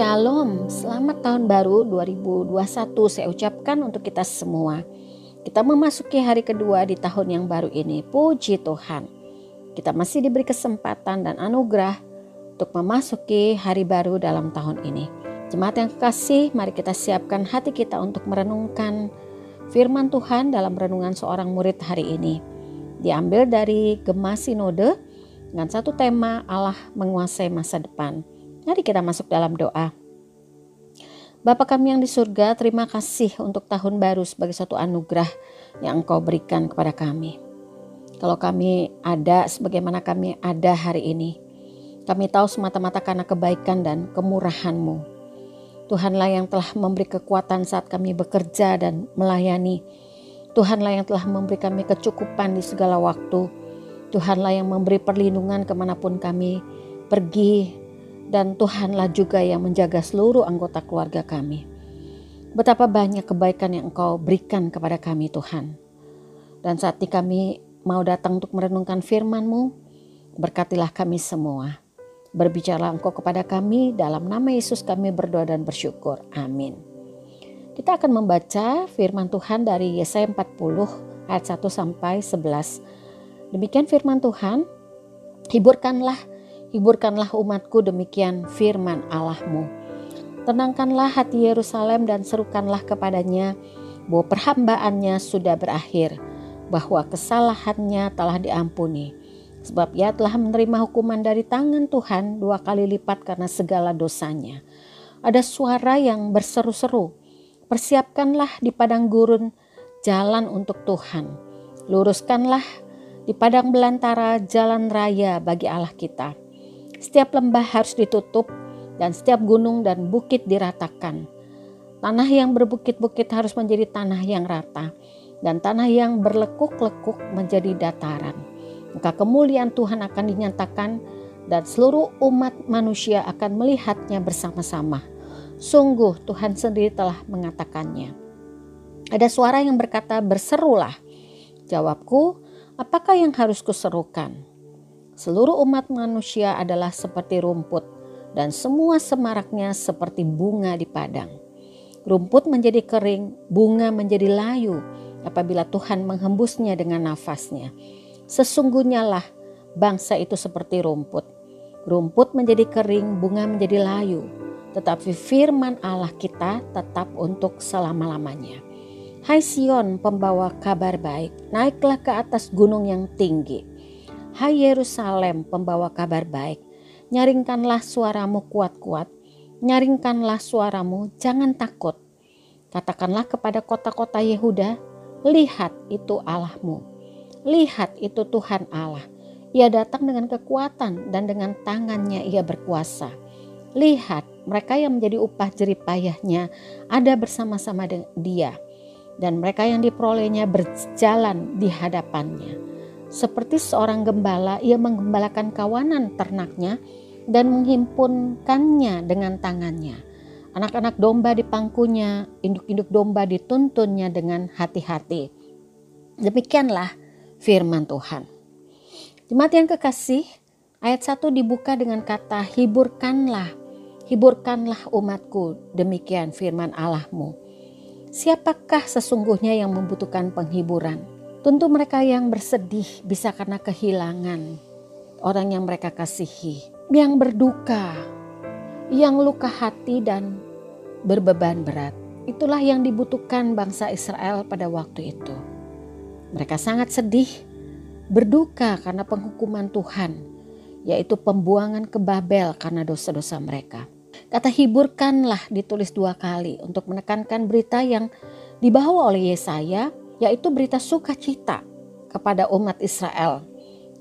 Shalom, selamat tahun baru 2021 saya ucapkan untuk kita semua. Kita memasuki hari kedua di tahun yang baru ini, puji Tuhan. Kita masih diberi kesempatan dan anugerah untuk memasuki hari baru dalam tahun ini. Jemaat yang kekasih, mari kita siapkan hati kita untuk merenungkan firman Tuhan dalam renungan seorang murid hari ini. Diambil dari Gemah Sinode dengan satu tema Allah menguasai masa depan. Mari kita masuk dalam doa. Bapa kami yang di surga, terima kasih untuk tahun baru sebagai satu anugerah yang Engkau berikan kepada kami. Kalau kami ada sebagaimana kami ada hari ini, kami tahu semata-mata karena kebaikan dan kemurahan-Mu. Tuhanlah yang telah memberi kekuatan saat kami bekerja dan melayani. Tuhanlah yang telah memberi kami kecukupan di segala waktu. Tuhanlah yang memberi perlindungan ke mana pun kami pergi dan Tuhanlah juga yang menjaga seluruh anggota keluarga kami. Betapa banyak kebaikan yang Engkau berikan kepada kami Tuhan. Dan saat ini kami mau datang untuk merenungkan firman-Mu, berkatilah kami semua. Berbicara Engkau kepada kami, dalam nama Yesus kami berdoa dan bersyukur. Amin. Kita akan membaca firman Tuhan dari Yesaya 40 ayat 1 sampai 11. Demikian firman Tuhan, hiburkanlah Hiburkanlah umatku demikian firman Allahmu. Tenangkanlah hati Yerusalem dan serukanlah kepadanya bahwa perhambaannya sudah berakhir, bahwa kesalahannya telah diampuni. Sebab ia telah menerima hukuman dari tangan Tuhan dua kali lipat karena segala dosanya. Ada suara yang berseru-seru, persiapkanlah di padang gurun jalan untuk Tuhan. Luruskanlah di padang belantara jalan raya bagi Allah kita. Setiap lembah harus ditutup dan setiap gunung dan bukit diratakan. Tanah yang berbukit-bukit harus menjadi tanah yang rata dan tanah yang berlekuk-lekuk menjadi dataran. Maka kemuliaan Tuhan akan dinyatakan dan seluruh umat manusia akan melihatnya bersama-sama. Sungguh Tuhan sendiri telah mengatakannya. Ada suara yang berkata berserulah. Jawabku, apakah yang harus kuserukan? Seluruh umat manusia adalah seperti rumput dan semua semaraknya seperti bunga di padang. Rumput menjadi kering, bunga menjadi layu apabila Tuhan menghembusnya dengan nafasnya. Sesungguhnya lah bangsa itu seperti rumput. Rumput menjadi kering, bunga menjadi layu. Tetapi firman Allah kita tetap untuk selama-lamanya. Hai Sion, pembawa kabar baik, naiklah ke atas gunung yang tinggi Hai Yerusalem, pembawa kabar baik, nyaringkanlah suaramu kuat-kuat, nyaringkanlah suaramu, jangan takut. Katakanlah kepada kota-kota Yehuda, lihat itu Allahmu. Lihat itu Tuhan Allah. Ia datang dengan kekuatan dan dengan tangannya ia berkuasa. Lihat mereka yang menjadi upah jeripayahnya ada bersama-sama dengan dia. Dan mereka yang diperolehnya berjalan di hadapannya seperti seorang gembala, ia menggembalakan kawanan ternaknya dan menghimpunkannya dengan tangannya. Anak-anak domba di pangkunya, induk-induk domba dituntunnya dengan hati-hati. Demikianlah firman Tuhan. Jemaat yang kekasih, ayat 1 dibuka dengan kata hiburkanlah, hiburkanlah umatku, demikian firman Allahmu. Siapakah sesungguhnya yang membutuhkan penghiburan? Tentu mereka yang bersedih bisa karena kehilangan orang yang mereka kasihi, yang berduka, yang luka hati dan berbeban berat. Itulah yang dibutuhkan bangsa Israel pada waktu itu. Mereka sangat sedih, berduka karena penghukuman Tuhan, yaitu pembuangan ke Babel karena dosa-dosa mereka. Kata hiburkanlah ditulis dua kali untuk menekankan berita yang dibawa oleh Yesaya yaitu berita sukacita kepada umat Israel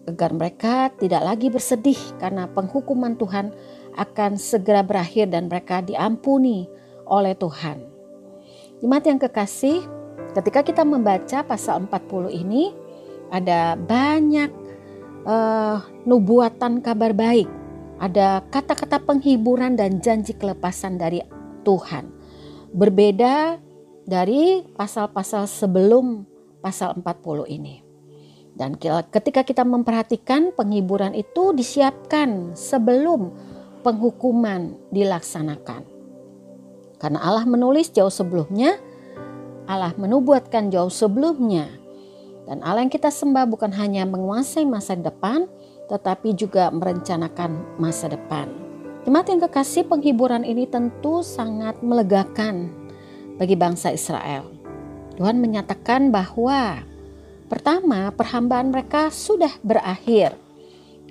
agar mereka tidak lagi bersedih karena penghukuman Tuhan akan segera berakhir dan mereka diampuni oleh Tuhan. Jemaat yang kekasih, ketika kita membaca pasal 40 ini ada banyak uh, nubuatan kabar baik, ada kata-kata penghiburan dan janji kelepasan dari Tuhan. Berbeda dari pasal-pasal sebelum pasal 40 ini. Dan ketika kita memperhatikan penghiburan itu disiapkan sebelum penghukuman dilaksanakan. Karena Allah menulis jauh sebelumnya, Allah menubuatkan jauh sebelumnya. Dan Allah yang kita sembah bukan hanya menguasai masa depan, tetapi juga merencanakan masa depan. Jemaat yang kekasih penghiburan ini tentu sangat melegakan bagi bangsa Israel. Tuhan menyatakan bahwa pertama perhambaan mereka sudah berakhir.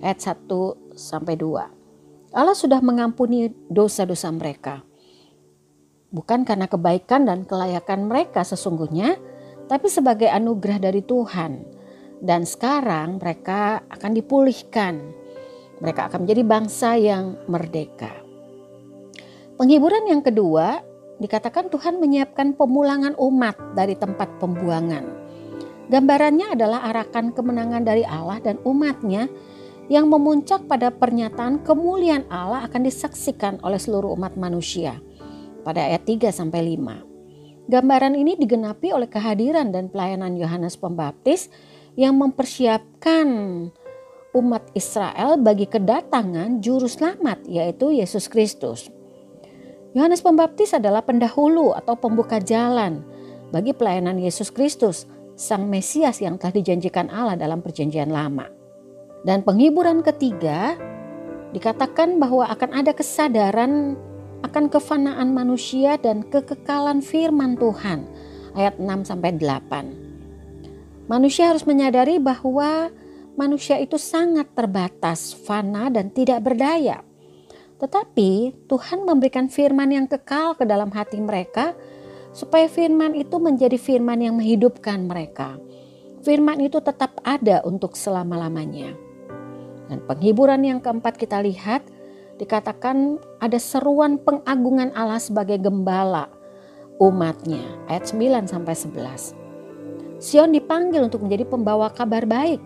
Ayat 1 sampai 2. Allah sudah mengampuni dosa-dosa mereka bukan karena kebaikan dan kelayakan mereka sesungguhnya, tapi sebagai anugerah dari Tuhan. Dan sekarang mereka akan dipulihkan. Mereka akan menjadi bangsa yang merdeka. Penghiburan yang kedua, dikatakan Tuhan menyiapkan pemulangan umat dari tempat pembuangan. Gambarannya adalah arakan kemenangan dari Allah dan umatnya yang memuncak pada pernyataan kemuliaan Allah akan disaksikan oleh seluruh umat manusia pada ayat 3 sampai 5. Gambaran ini digenapi oleh kehadiran dan pelayanan Yohanes Pembaptis yang mempersiapkan umat Israel bagi kedatangan juru selamat yaitu Yesus Kristus. Yohanes Pembaptis adalah pendahulu atau pembuka jalan bagi pelayanan Yesus Kristus, Sang Mesias yang telah dijanjikan Allah dalam Perjanjian Lama. Dan penghiburan ketiga dikatakan bahwa akan ada kesadaran akan kefanaan manusia dan kekekalan firman Tuhan. Ayat 6 sampai 8. Manusia harus menyadari bahwa manusia itu sangat terbatas, fana dan tidak berdaya. Tetapi Tuhan memberikan firman yang kekal ke dalam hati mereka supaya firman itu menjadi firman yang menghidupkan mereka. Firman itu tetap ada untuk selama-lamanya. Dan penghiburan yang keempat kita lihat dikatakan ada seruan pengagungan Allah sebagai gembala umatnya. Ayat 9 sampai 11. Sion dipanggil untuk menjadi pembawa kabar baik.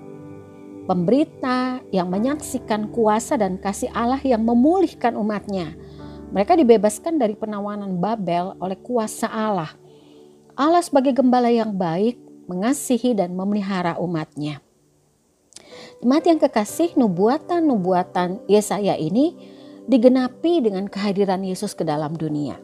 Pemberita yang menyaksikan kuasa dan kasih Allah yang memulihkan umatnya. Mereka dibebaskan dari penawanan Babel oleh kuasa Allah. Allah sebagai gembala yang baik, mengasihi dan memelihara umatnya. Jemaat yang kekasih, nubuatan-nubuatan Yesaya ini digenapi dengan kehadiran Yesus ke dalam dunia.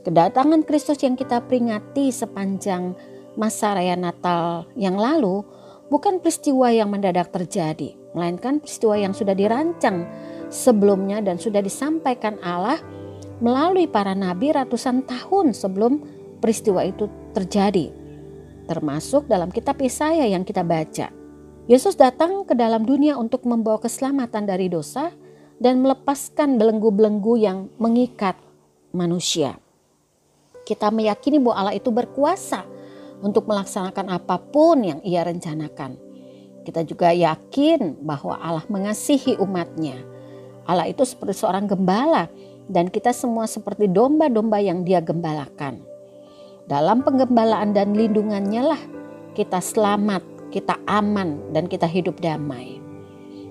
Kedatangan Kristus yang kita peringati sepanjang masa raya Natal yang lalu bukan peristiwa yang mendadak terjadi, melainkan peristiwa yang sudah dirancang sebelumnya dan sudah disampaikan Allah melalui para nabi ratusan tahun sebelum peristiwa itu terjadi. Termasuk dalam kitab Yesaya yang kita baca. Yesus datang ke dalam dunia untuk membawa keselamatan dari dosa dan melepaskan belenggu-belenggu yang mengikat manusia. Kita meyakini bahwa Allah itu berkuasa untuk melaksanakan apa pun yang ia rencanakan. Kita juga yakin bahwa Allah mengasihi umatnya. Allah itu seperti seorang gembala dan kita semua seperti domba-domba yang dia gembalakan. Dalam penggembalaan dan lindungannya lah kita selamat, kita aman dan kita hidup damai.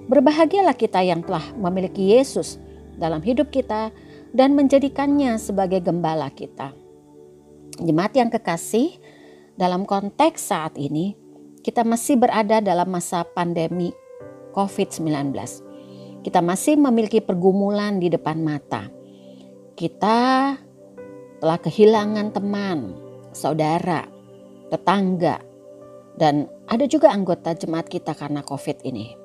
Berbahagialah kita yang telah memiliki Yesus dalam hidup kita dan menjadikannya sebagai gembala kita. Jemaat yang kekasih, dalam konteks saat ini, kita masih berada dalam masa pandemi COVID-19. Kita masih memiliki pergumulan di depan mata. Kita telah kehilangan teman, saudara, tetangga, dan ada juga anggota jemaat kita karena COVID ini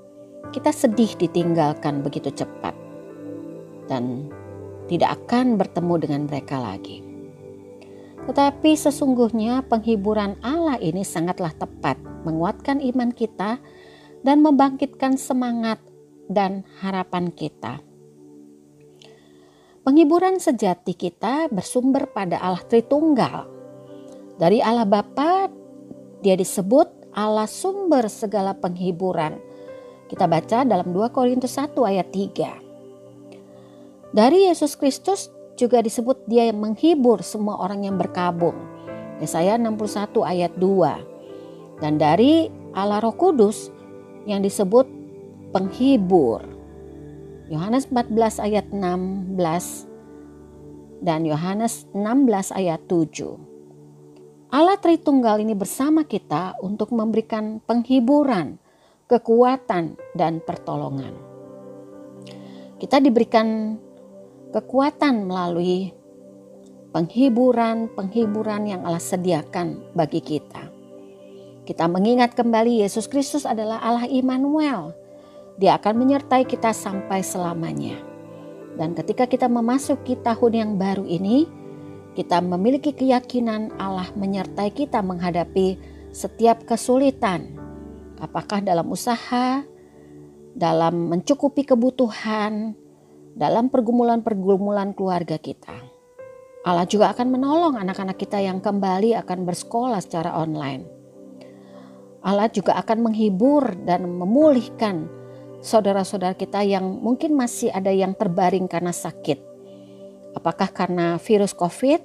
kita sedih ditinggalkan begitu cepat dan tidak akan bertemu dengan mereka lagi. Tetapi sesungguhnya penghiburan Allah ini sangatlah tepat menguatkan iman kita dan membangkitkan semangat dan harapan kita. Penghiburan sejati kita bersumber pada Allah Tritunggal. Dari Allah Bapa, dia disebut Allah sumber segala penghiburan kita baca dalam 2 Korintus 1 ayat 3. Dari Yesus Kristus juga disebut dia yang menghibur semua orang yang berkabung. Yesaya 61 ayat 2. Dan dari Allah Roh Kudus yang disebut penghibur. Yohanes 14 ayat 16 dan Yohanes 16 ayat 7. Allah Tritunggal ini bersama kita untuk memberikan penghiburan kekuatan, dan pertolongan. Kita diberikan kekuatan melalui penghiburan-penghiburan yang Allah sediakan bagi kita. Kita mengingat kembali Yesus Kristus adalah Allah Immanuel. Dia akan menyertai kita sampai selamanya. Dan ketika kita memasuki tahun yang baru ini, kita memiliki keyakinan Allah menyertai kita menghadapi setiap kesulitan. Apakah dalam usaha, dalam mencukupi kebutuhan, dalam pergumulan-pergumulan keluarga kita. Allah juga akan menolong anak-anak kita yang kembali akan bersekolah secara online. Allah juga akan menghibur dan memulihkan saudara-saudara kita yang mungkin masih ada yang terbaring karena sakit. Apakah karena virus COVID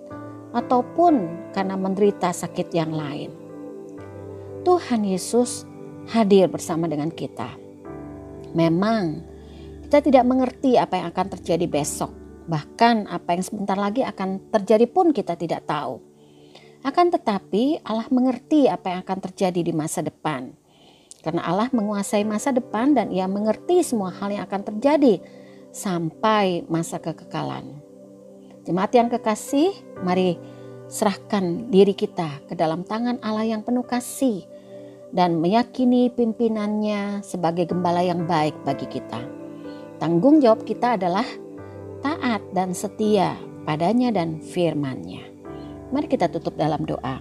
ataupun karena menderita sakit yang lain. Tuhan Yesus hadir bersama dengan kita. Memang kita tidak mengerti apa yang akan terjadi besok. Bahkan apa yang sebentar lagi akan terjadi pun kita tidak tahu. Akan tetapi Allah mengerti apa yang akan terjadi di masa depan. Karena Allah menguasai masa depan dan ia mengerti semua hal yang akan terjadi sampai masa kekekalan. Jemaat yang kekasih, mari serahkan diri kita ke dalam tangan Allah yang penuh kasih dan meyakini pimpinannya sebagai gembala yang baik bagi kita. Tanggung jawab kita adalah taat dan setia padanya dan firmannya. Mari kita tutup dalam doa.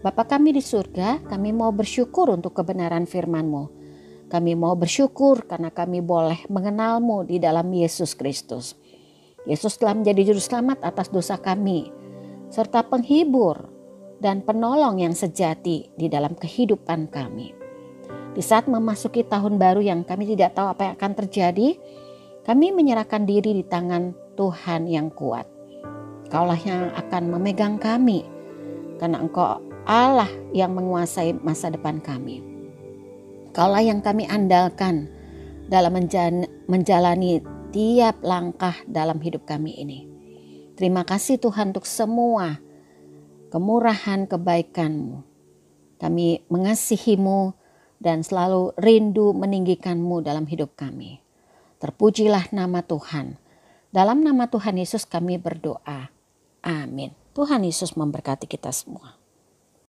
Bapa kami di surga, kami mau bersyukur untuk kebenaran firman-Mu. Kami mau bersyukur karena kami boleh mengenalmu di dalam Yesus Kristus. Yesus telah menjadi juru selamat atas dosa kami, serta penghibur dan penolong yang sejati di dalam kehidupan kami. Di saat memasuki tahun baru yang kami tidak tahu apa yang akan terjadi, kami menyerahkan diri di tangan Tuhan yang kuat. Kaulah yang akan memegang kami, karena Engkau Allah yang menguasai masa depan kami. Kaulah yang kami andalkan dalam menjalani tiap langkah dalam hidup kami ini. Terima kasih Tuhan untuk semua kemurahan kebaikan-Mu. Kami mengasihimu dan selalu rindu meninggikanmu dalam hidup kami. Terpujilah nama Tuhan. Dalam nama Tuhan Yesus kami berdoa. Amin. Tuhan Yesus memberkati kita semua.